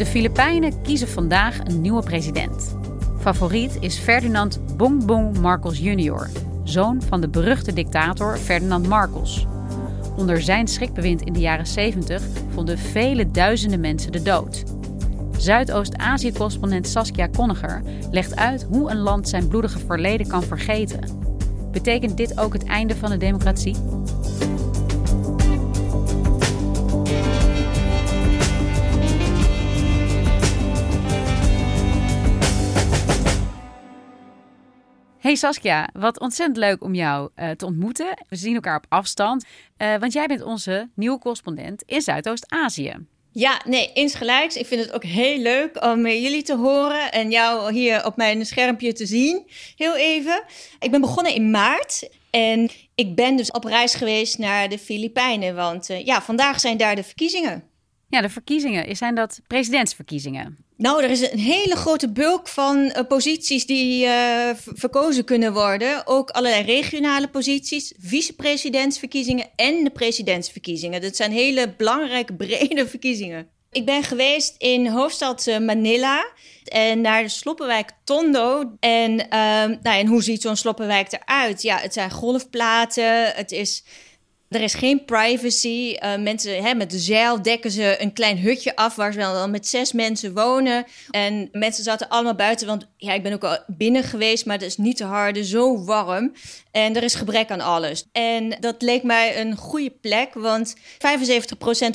De Filipijnen kiezen vandaag een nieuwe president. Favoriet is Ferdinand Bongbong Marcos Jr., zoon van de beruchte dictator Ferdinand Marcos. Onder zijn schrikbewind in de jaren 70 vonden vele duizenden mensen de dood. Zuidoost-Azië-correspondent Saskia Konniger legt uit hoe een land zijn bloedige verleden kan vergeten. Betekent dit ook het einde van de democratie? Hey Saskia, wat ontzettend leuk om jou uh, te ontmoeten. We zien elkaar op afstand, uh, want jij bent onze nieuwe correspondent in Zuidoost-Azië. Ja, nee, insgelijks. Ik vind het ook heel leuk om jullie te horen en jou hier op mijn schermpje te zien. Heel even. Ik ben begonnen in maart en ik ben dus op reis geweest naar de Filipijnen, want uh, ja, vandaag zijn daar de verkiezingen. Ja, de verkiezingen. Zijn dat presidentsverkiezingen? Nou, er is een hele grote bulk van uh, posities die uh, verkozen kunnen worden. Ook allerlei regionale posities, vicepresidentsverkiezingen en de presidentsverkiezingen. Dat zijn hele belangrijke, brede verkiezingen. Ik ben geweest in hoofdstad uh, Manila en naar de sloppenwijk Tondo. En, nou, en hoe ziet zo'n sloppenwijk eruit? Ja, het zijn golfplaten, het is er is geen privacy. Uh, mensen hè, met de zeil dekken ze een klein hutje af waar ze dan met zes mensen wonen. En mensen zaten allemaal buiten, want ja, ik ben ook al binnen geweest, maar het is niet te harde, zo warm. En er is gebrek aan alles. En dat leek mij een goede plek, want 75%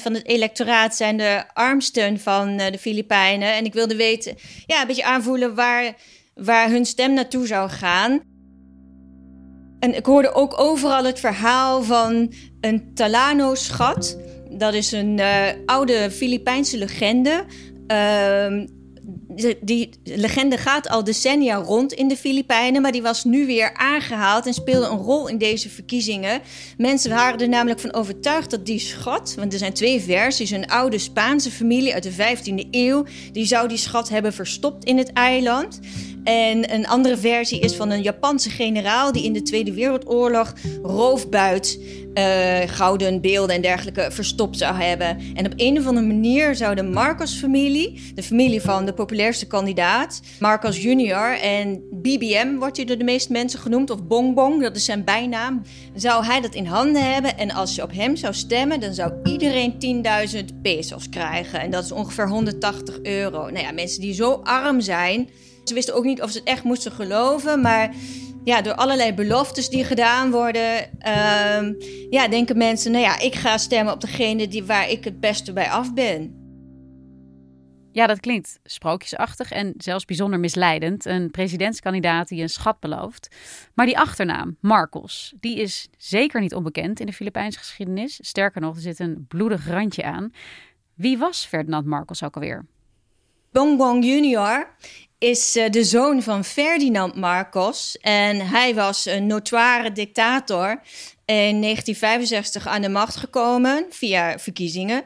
van het electoraat zijn de armsten van uh, de Filipijnen. En ik wilde weten, ja, een beetje aanvoelen waar, waar hun stem naartoe zou gaan. En ik hoorde ook overal het verhaal van een Talano-schat. Dat is een uh, oude Filipijnse legende. Uh, die legende gaat al decennia rond in de Filipijnen, maar die was nu weer aangehaald en speelde een rol in deze verkiezingen. Mensen waren er namelijk van overtuigd dat die schat, want er zijn twee versies, een oude Spaanse familie uit de 15e eeuw, die zou die schat hebben verstopt in het eiland. En een andere versie is van een Japanse generaal die in de Tweede Wereldoorlog roofbuit, uh, gouden beelden en dergelijke verstopt zou hebben. En op een of andere manier zou de Marcos-familie, de familie van de populairste kandidaat, Marcos Junior en BBM wordt hij door de meeste mensen genoemd, of Bongbong, dat is zijn bijnaam, zou hij dat in handen hebben. En als je op hem zou stemmen, dan zou iedereen 10.000 pesos krijgen. En dat is ongeveer 180 euro. Nou ja, mensen die zo arm zijn. Ze wisten ook niet of ze het echt moesten geloven, maar ja, door allerlei beloftes die gedaan worden, uh, ja, denken mensen, nou ja, ik ga stemmen op degene die, waar ik het beste bij af ben. Ja, dat klinkt sprookjesachtig en zelfs bijzonder misleidend. Een presidentskandidaat die een schat belooft. Maar die achternaam, Marcos, die is zeker niet onbekend in de Filipijnse geschiedenis. Sterker nog, er zit een bloedig randje aan. Wie was Ferdinand Marcos ook alweer? Bongbong junior is uh, de zoon van Ferdinand Marcos. En hij was een notoire dictator. In 1965 aan de macht gekomen via verkiezingen.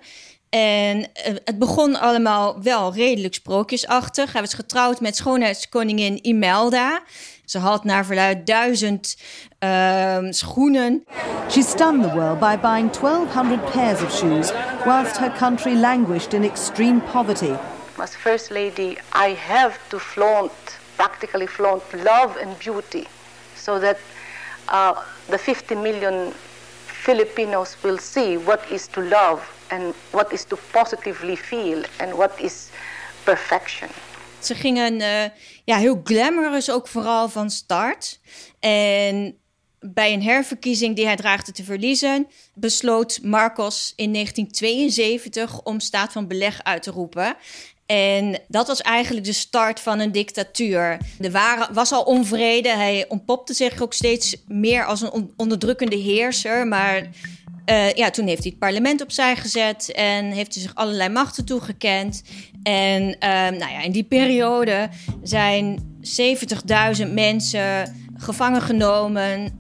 En uh, het begon allemaal wel redelijk sprookjesachtig. Hij was getrouwd met schoonheidskoningin Imelda. Ze had naar verluid duizend uh, schoenen. She stunned the world by buying 1200 pairs of shoes whilst her country languished in extreme poverty. As First Lady, I have to flaunt practically flaunt love and beauty so that uh, the 50 million Filipinos will see what is to love and what is to positively feel and what is perfection. Ze gingen uh, ja, heel glamorous ook vooral van start. En bij een herverkiezing die hij dreigde te verliezen, besloot Marcos in 1972 om staat van beleg uit te roepen. En dat was eigenlijk de start van een dictatuur. Er waren, was al onvrede. Hij ontpopte zich ook steeds meer als een onderdrukkende heerser. Maar uh, ja, toen heeft hij het parlement opzij gezet en heeft hij zich allerlei machten toegekend. En uh, nou ja, in die periode zijn 70.000 mensen gevangen genomen.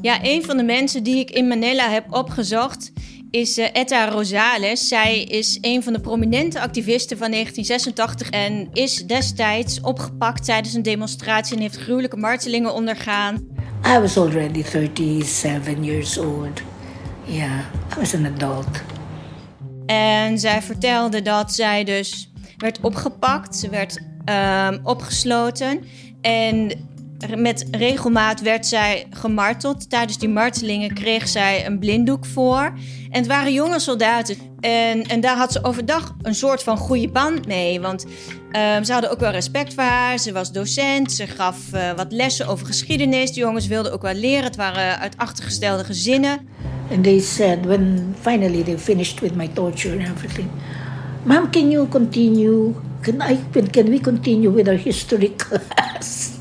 Ja, een van de mensen die ik in Manila heb opgezocht is uh, Etta Rosales. Zij is een van de prominente activisten van 1986 en is destijds opgepakt tijdens een demonstratie en heeft gruwelijke martelingen ondergaan. I was already 37 years old. Yeah, I was an adult. En zij vertelde dat zij dus werd opgepakt, ze werd um, opgesloten en met regelmaat werd zij gemarteld. Tijdens die martelingen kreeg zij een blinddoek voor. En het waren jonge soldaten. En, en daar had ze overdag een soort van goede band mee. Want um, ze hadden ook wel respect voor haar. Ze was docent. Ze gaf uh, wat lessen over geschiedenis. De jongens wilden ook wel leren. Het waren uit achtergestelde gezinnen. And they said, when finally they finished with my torture and everything, Mom, can you continue? Can, I, can we continue with our history class?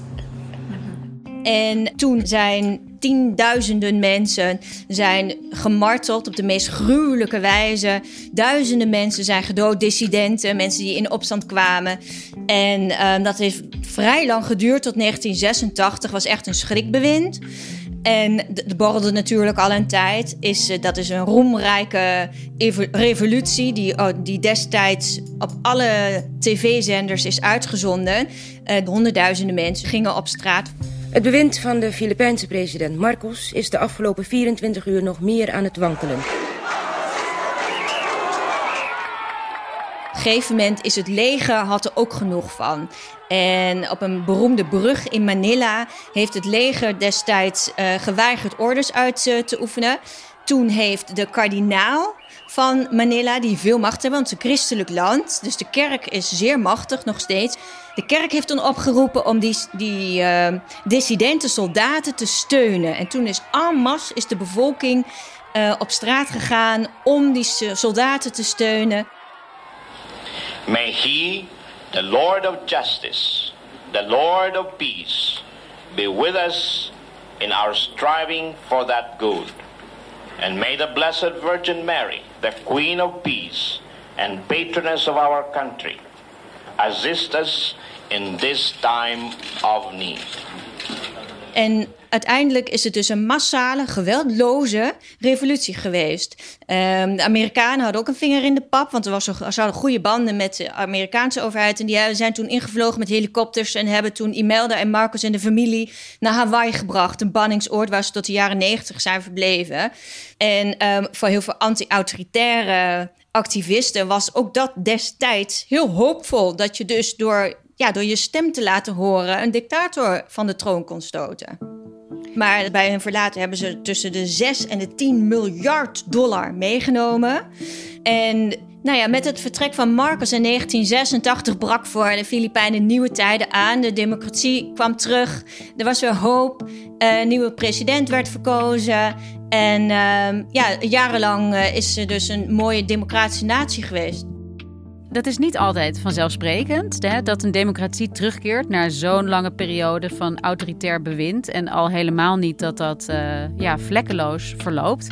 En toen zijn tienduizenden mensen zijn gemarteld op de meest gruwelijke wijze. Duizenden mensen zijn gedood, dissidenten, mensen die in opstand kwamen. En uh, dat heeft vrij lang geduurd, tot 1986, was echt een schrikbewind. En de borrelde natuurlijk al een tijd. Is, uh, dat is een roemrijke revolutie die, oh, die destijds op alle tv-zenders is uitgezonden. Uh, honderdduizenden mensen gingen op straat. Het bewind van de Filipijnse president Marcos is de afgelopen 24 uur nog meer aan het wankelen. Op een gegeven moment is het leger had er ook genoeg van. En op een beroemde brug in Manila heeft het leger destijds uh, geweigerd orders uit uh, te oefenen. Toen heeft de kardinaal van Manila, die veel macht hebben, want het is een christelijk land. Dus de kerk is zeer machtig nog steeds. De kerk heeft toen opgeroepen om die, die uh, dissidente soldaten te steunen. En toen is en masse is de bevolking uh, op straat gegaan om die soldaten te steunen. May he, the Lord of justice, the Lord of peace, be with us in our striving for that good. And may the Blessed Virgin Mary, the Queen of Peace and patroness of our country, assist us in this time of need. En uiteindelijk is het dus een massale, geweldloze revolutie geweest. Um, de Amerikanen hadden ook een vinger in de pap, want er, was, er hadden goede banden met de Amerikaanse overheid. En die zijn toen ingevlogen met helikopters en hebben toen Imelda en Marcus en de familie naar Hawaii gebracht. Een banningsoord waar ze tot de jaren negentig zijn verbleven. En um, voor heel veel anti-autoritaire activisten was ook dat destijds heel hoopvol. Dat je dus door ja, door je stem te laten horen een dictator van de troon kon stoten. Maar bij hun verlaten hebben ze tussen de 6 en de 10 miljard dollar meegenomen. En nou ja, met het vertrek van Marcos in 1986 brak voor de Filipijnen nieuwe tijden aan. De democratie kwam terug. Er was weer hoop. Een nieuwe president werd verkozen. En uh, ja, jarenlang eh, is ze dus een mooie democratische natie geweest dat is niet altijd vanzelfsprekend hè, dat een democratie terugkeert naar zo'n lange periode van autoritair bewind. En al helemaal niet dat dat uh, ja, vlekkeloos verloopt.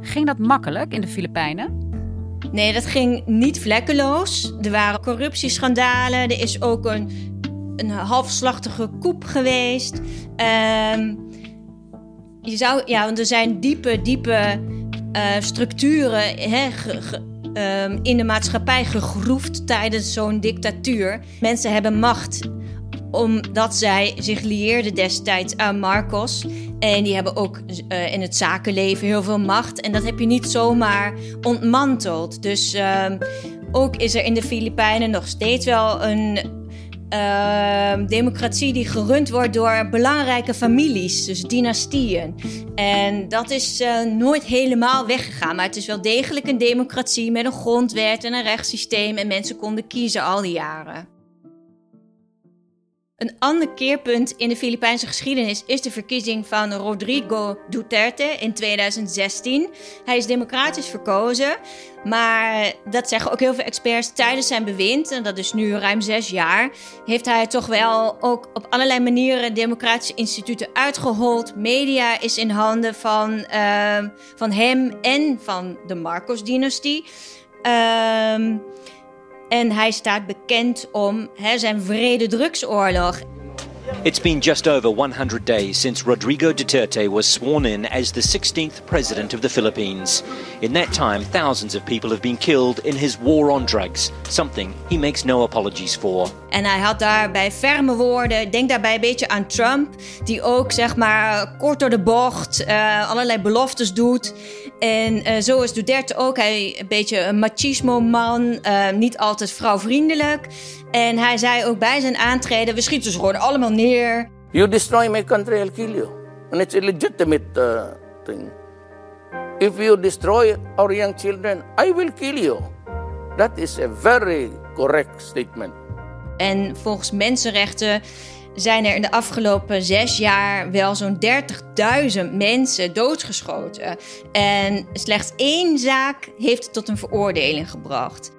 Ging dat makkelijk in de Filipijnen? Nee, dat ging niet vlekkeloos. Er waren corruptieschandalen. Er is ook een, een halfslachtige koep geweest. Um, je zou, ja, want er zijn diepe, diepe uh, structuren hè, um, in de maatschappij gegroefd tijdens zo'n dictatuur. Mensen hebben macht omdat zij zich lieerden destijds aan Marcos. En die hebben ook uh, in het zakenleven heel veel macht. En dat heb je niet zomaar ontmanteld. Dus uh, ook is er in de Filipijnen nog steeds wel een uh, democratie die gerund wordt door belangrijke families, dus dynastieën. En dat is uh, nooit helemaal weggegaan, maar het is wel degelijk een democratie met een grondwet en een rechtssysteem en mensen konden kiezen al die jaren. Een ander keerpunt in de Filipijnse geschiedenis is de verkiezing van Rodrigo Duterte in 2016. Hij is democratisch verkozen, maar dat zeggen ook heel veel experts tijdens zijn bewind, en dat is nu ruim zes jaar, heeft hij toch wel ook op allerlei manieren democratische instituten uitgehold. Media is in handen van, uh, van hem en van de Marcos-dynastie. Uh, en hij staat bekend om hè, zijn vrede drugsoorlog. It's been just over 100 days since Rodrigo Duterte was sworn in as the 16th president of the Philippines. In that time, thousands of people have been killed in his war on drugs, something he makes no apologies for. En hij had daarbij ferme woorden. Denk daarbij een beetje aan Trump, die ook zeg maar kort door de bocht uh, allerlei beloftes doet. En uh, zo is Duterte ook. Hij een beetje een machismo-man, uh, niet altijd vrouwvriendelijk. En hij zei ook bij zijn aantreden: we schieten ze gewoon allemaal neer. You destroy my country, I'll kill you. And it's a legitimate uh, thing. If you destroy our young children, I will kill you. That is a very correct statement. En volgens mensenrechten zijn er in de afgelopen zes jaar wel zo'n 30.000 mensen doodgeschoten. En slechts één zaak heeft het tot een veroordeling gebracht.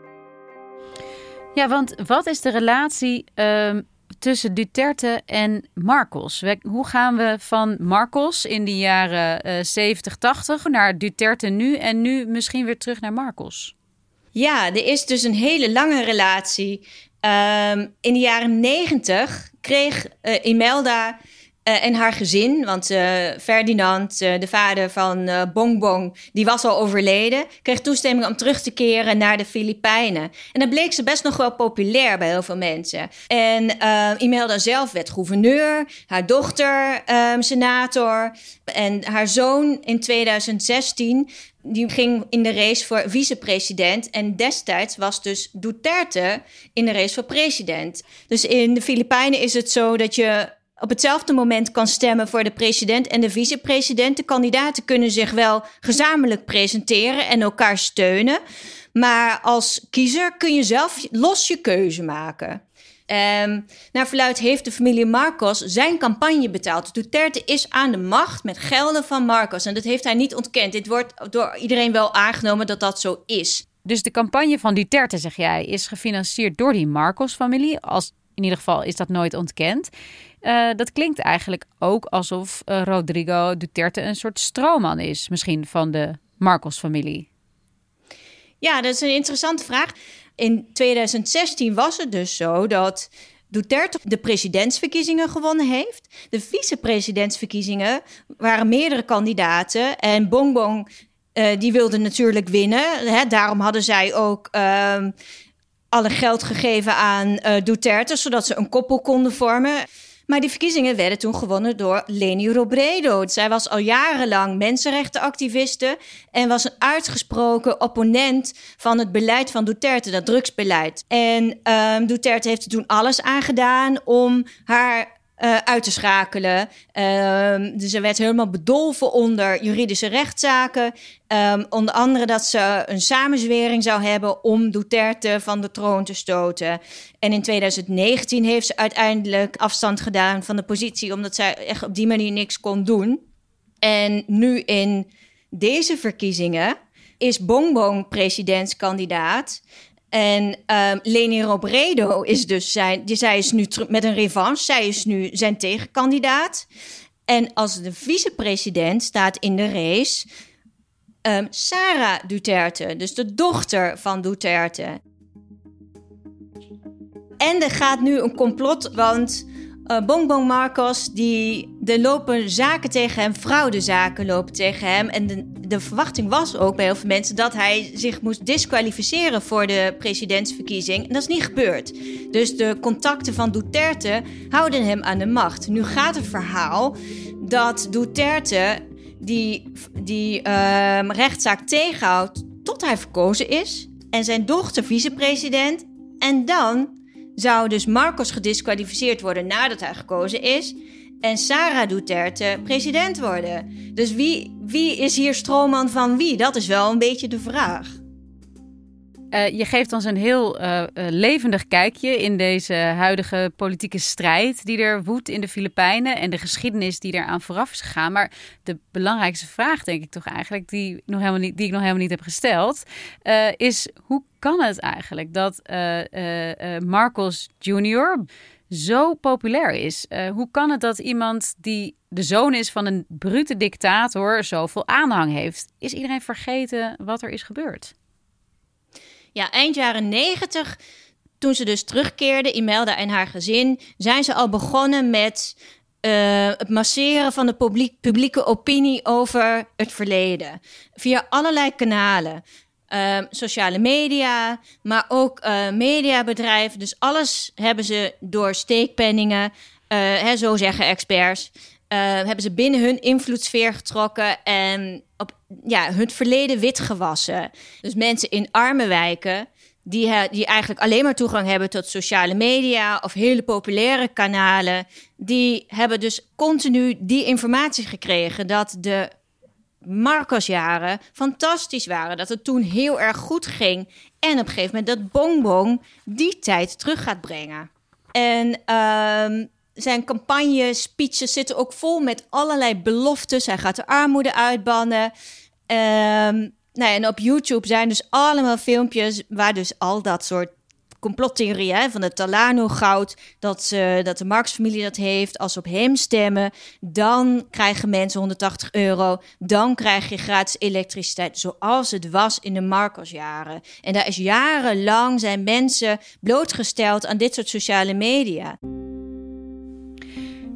Ja, want wat is de relatie uh, tussen Duterte en Marcos? Hoe gaan we van Marcos in de jaren uh, 70, 80 naar Duterte nu en nu misschien weer terug naar Marcos? Ja, er is dus een hele lange relatie. Um, in de jaren 90 kreeg uh, Imelda uh, en haar gezin, want uh, Ferdinand, uh, de vader van Bongbong, die was al overleden, kreeg toestemming om terug te keren naar de Filipijnen. En dan bleek ze best nog wel populair bij heel veel mensen. En Imelda zelf werd gouverneur, haar dochter um, senator en haar zoon in 2016 die ging in de race voor vicepresident. En destijds was dus Duterte in de race voor president. Dus in de Filipijnen is het zo dat je op hetzelfde moment kan stemmen voor de president en de vicepresident. De kandidaten kunnen zich wel gezamenlijk presenteren en elkaar steunen. Maar als kiezer kun je zelf los je keuze maken. Um, naar verluid heeft de familie Marcos zijn campagne betaald. Duterte is aan de macht met gelden van Marcos. En dat heeft hij niet ontkend. Dit wordt door iedereen wel aangenomen dat dat zo is. Dus de campagne van Duterte, zeg jij, is gefinancierd door die Marcos-familie. Als in ieder geval is dat nooit ontkend. Uh, dat klinkt eigenlijk ook alsof uh, Rodrigo Duterte een soort stroomman is, misschien van de Marcos-familie. Ja, dat is een interessante vraag. In 2016 was het dus zo dat Duterte de presidentsverkiezingen gewonnen heeft. De vicepresidentsverkiezingen waren meerdere kandidaten. En Bongbong, uh, die wilde natuurlijk winnen. Hè, daarom hadden zij ook uh, alle geld gegeven aan Duterte, zodat ze een koppel konden vormen. Maar die verkiezingen werden toen gewonnen door Leni Robredo. Zij was al jarenlang mensenrechtenactiviste en was een uitgesproken opponent van het beleid van Duterte, dat drugsbeleid. En um, Duterte heeft er toen alles aan gedaan om haar uh, uit te schakelen. Um, dus ze werd helemaal bedolven onder juridische rechtszaken. Um, onder andere dat ze een samenzwering zou hebben om Duterte van de troon te stoten. En in 2019 heeft ze uiteindelijk afstand gedaan van de positie, omdat zij echt op die manier niks kon doen. En nu in deze verkiezingen is Bongbong presidentskandidaat. En um, Leni Robredo is dus zijn, zij is nu met een revanche. Zij is nu zijn tegenkandidaat. En als de vicepresident staat in de race um, Sarah Duterte, dus de dochter van Duterte. En er gaat nu een complot, want uh, Bongbong Marcos, die, er lopen zaken tegen hem, fraudezaken lopen tegen hem. En de, de verwachting was ook bij heel veel mensen dat hij zich moest disqualificeren voor de presidentsverkiezing. En dat is niet gebeurd. Dus de contacten van Duterte houden hem aan de macht. Nu gaat het verhaal dat Duterte die, die uh, rechtszaak tegenhoudt tot hij verkozen is. En zijn dochter vicepresident. En dan zou dus Marcos gedisqualificeerd worden nadat hij gekozen is. En Sarah Duterte president worden. Dus wie, wie is hier stroomman van wie? Dat is wel een beetje de vraag. Uh, je geeft ons een heel uh, uh, levendig kijkje in deze huidige politieke strijd die er woedt in de Filipijnen en de geschiedenis die eraan vooraf is gegaan. Maar de belangrijkste vraag, denk ik toch eigenlijk, die, nog helemaal niet, die ik nog helemaal niet heb gesteld, is hoe kan het eigenlijk dat Marcos Jr. zo populair is? hoe kan het dat iemand die de zoon is van een brute dictator zoveel aanhang heeft? Is iedereen vergeten wat er is gebeurd? Ja, eind jaren negentig, toen ze dus terugkeerde, Imelda en haar gezin, zijn ze al begonnen met uh, het masseren van de publiek, publieke opinie over het verleden. Via allerlei kanalen. Uh, sociale media, maar ook uh, mediabedrijven. Dus alles hebben ze door steekpenningen, hè, zo zeggen experts, hebben ze binnen hun invloedssfeer getrokken en op ja, hun verleden wit gewassen. Dus mensen in arme wijken, die, die eigenlijk alleen maar toegang hebben tot sociale media of hele populaire kanalen, die hebben dus continu die informatie gekregen dat de Marcosjaren fantastisch waren. Dat het toen heel erg goed ging. En op een gegeven moment dat Bongbong die tijd terug gaat brengen. En um, zijn campagne, speeches zitten ook vol met allerlei beloftes. Hij gaat de armoede uitbannen. Um, nou, en op YouTube zijn dus allemaal filmpjes waar dus al dat soort complottheorieën van het Talano-goud, dat, ze, dat de Marx-familie dat heeft. Als ze op hem stemmen, dan krijgen mensen 180 euro. Dan krijg je gratis elektriciteit, zoals het was in de Marcos-jaren. En daar is jarenlang zijn mensen blootgesteld aan dit soort sociale media.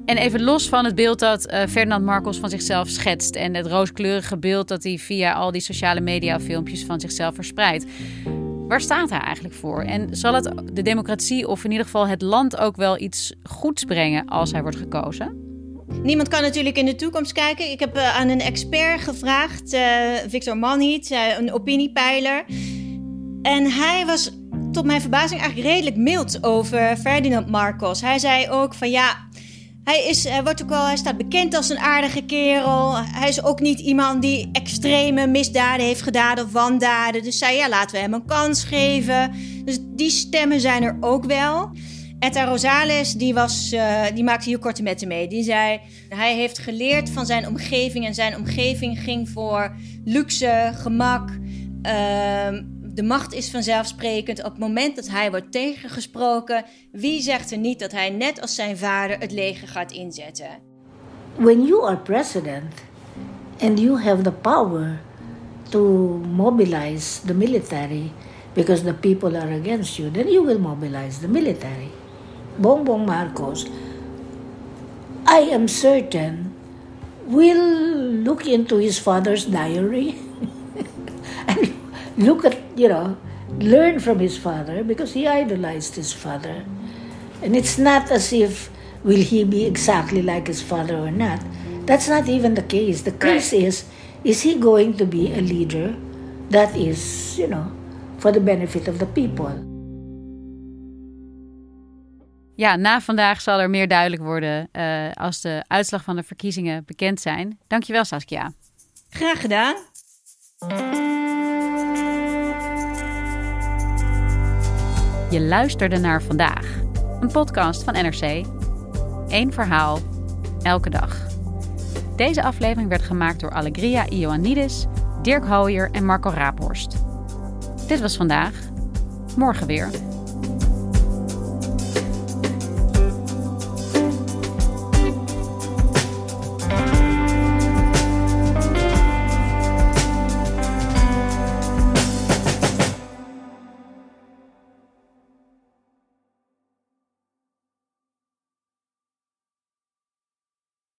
En even los van het beeld dat uh, Ferdinand Marcos van zichzelf schetst en het rooskleurige beeld dat hij via al die sociale media filmpjes van zichzelf verspreidt. Waar staat hij eigenlijk voor? En zal het de democratie of in ieder geval het land ook wel iets goeds brengen als hij wordt gekozen? Niemand kan natuurlijk in de toekomst kijken. Ik heb uh, aan een expert gevraagd, uh, Victor Manhiet, een opiniepeiler. En hij was tot mijn verbazing eigenlijk redelijk mild over Ferdinand Marcos. Hij zei ook van ja, hij, is, hij, wordt ook wel, hij staat bekend als een aardige kerel. Hij is ook niet iemand die extreme misdaden heeft gedaan of wandaden. Dus zei, ja, laten we hem een kans geven. Dus die stemmen zijn er ook wel. Etta Rosales, die, was, uh, die maakte hier korte metten mee. Die zei, hij heeft geleerd van zijn omgeving. En zijn omgeving ging voor luxe, gemak... Uh, de macht is vanzelfsprekend. Op het moment dat hij wordt tegengesproken, wie zegt er niet dat hij net als zijn vader het leger gaat inzetten? When you are president and you have the power to mobilize the military because the people are against you, then you will mobilize the military. Bongbong Marcos, I am certain, will look into his father's diary look at, you know, learn from his father because he idolized his father. And it's not as if will he be exactly like his father or not. That's not even the case. The case right. is is he going to be a leader that is, you know, for the benefit of the people. Ja, na vandaag zal er meer duidelijk worden uh, als de uitslag van de verkiezingen bekend zijn. Dankjewel Saskia. Graag gedaan. Je luisterde naar vandaag, een podcast van NRC. Eén verhaal, elke dag. Deze aflevering werd gemaakt door Allegria Ioannidis, Dirk Hooyer en Marco Raaphorst. Dit was vandaag. Morgen weer.